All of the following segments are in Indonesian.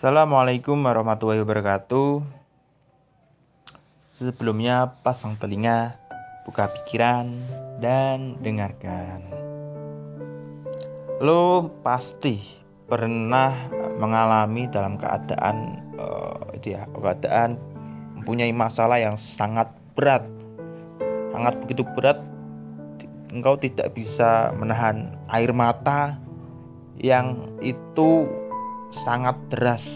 Assalamualaikum warahmatullahi wabarakatuh. Sebelumnya pasang telinga, buka pikiran, dan dengarkan. Lo pasti pernah mengalami dalam keadaan uh, ya, keadaan mempunyai masalah yang sangat berat, sangat begitu berat. Engkau tidak bisa menahan air mata yang itu sangat deras.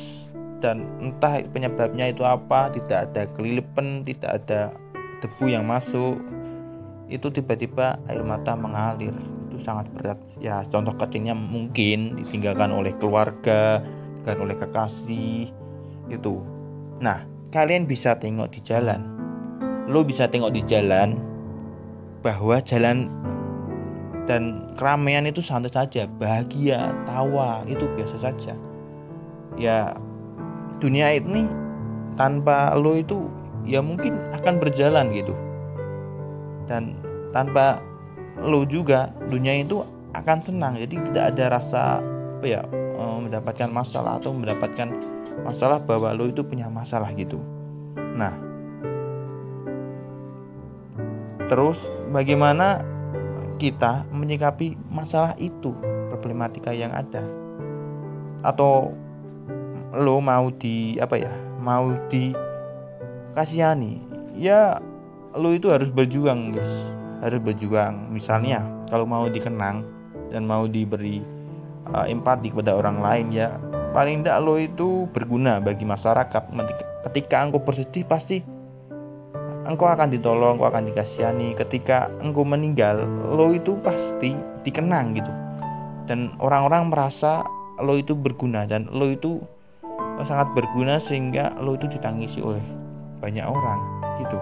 Dan entah penyebabnya itu apa tidak ada kelilipan tidak ada debu yang masuk. Itu tiba-tiba air mata mengalir. Itu sangat berat. Ya contoh kecilnya mungkin ditinggalkan oleh keluarga ditinggalkan oleh kekasih itu. Nah kalian bisa tengok di jalan. Lo bisa tengok di jalan bahwa jalan dan keramaian itu santai saja. Bahagia tawa itu biasa saja ya dunia ini tanpa lo itu ya mungkin akan berjalan gitu. Dan tanpa lo juga dunia itu akan senang. Jadi tidak ada rasa apa ya eh, mendapatkan masalah atau mendapatkan masalah bahwa lo itu punya masalah gitu. Nah terus bagaimana kita menyikapi masalah itu problematika yang ada? Atau lo mau di apa ya mau di kasihani ya lo itu harus berjuang guys. Harus berjuang. Misalnya kalau mau dikenang dan mau diberi uh, empati kepada orang lain ya paling tidak lo itu berguna bagi masyarakat. Ketika engkau bersedih pasti engkau akan ditolong engkau akan dikasihani. Ketika engkau meninggal lo itu pasti dikenang gitu. Dan orang-orang merasa lo itu berguna dan lo itu sangat berguna sehingga lo itu ditangisi oleh banyak orang gitu.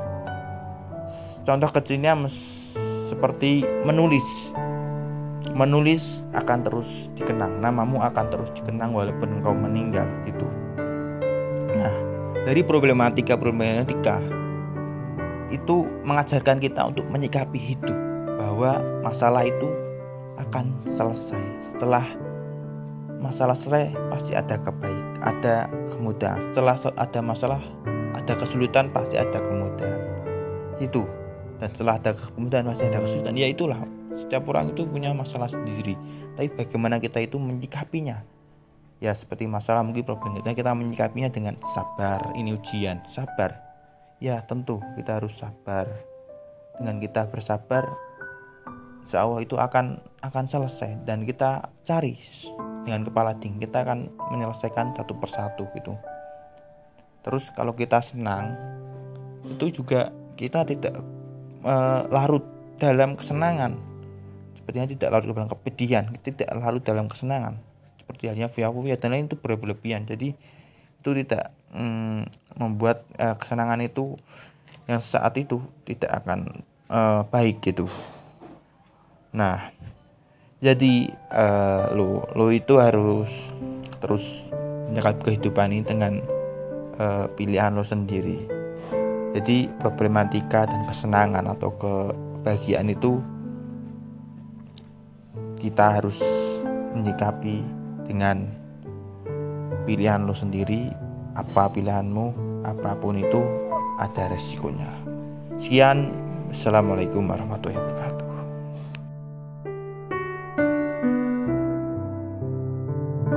Contoh kecilnya seperti menulis. Menulis akan terus dikenang namamu akan terus dikenang walaupun engkau meninggal gitu. Nah dari problematika problematika itu mengajarkan kita untuk menyikapi hidup bahwa masalah itu akan selesai. Setelah masalah selesai pasti ada kebaik ada kemudahan. Setelah ada masalah ada kesulitan pasti ada kemudahan. Itu. Dan setelah ada kemudahan pasti ada kesulitan. Ya itulah. Setiap orang itu punya masalah sendiri. Tapi bagaimana kita itu menyikapinya? Ya seperti masalah mungkin problem kita kita menyikapinya dengan sabar. Ini ujian. Sabar. Ya tentu kita harus sabar. Dengan kita bersabar insya Allah itu akan akan selesai. Dan kita cari dengan kepala dingin kita akan menyelesaikan satu persatu gitu. Terus kalau kita senang itu juga kita tidak e, larut dalam kesenangan. Sepertinya tidak larut dalam kepedihan tidak larut dalam kesenangan. Seperti halnya via via dan lain itu berlebihan. Jadi itu tidak mm, membuat e, kesenangan itu yang saat itu tidak akan e, baik gitu. Nah jadi uh, lo lo itu harus terus menyikapi kehidupan ini dengan uh, pilihan lo sendiri. Jadi problematika dan kesenangan atau kebahagiaan itu kita harus menyikapi dengan pilihan lo sendiri apa pilihanmu apa pun itu ada resikonya. Sekian. Assalamualaikum warahmatullahi wabarakatuh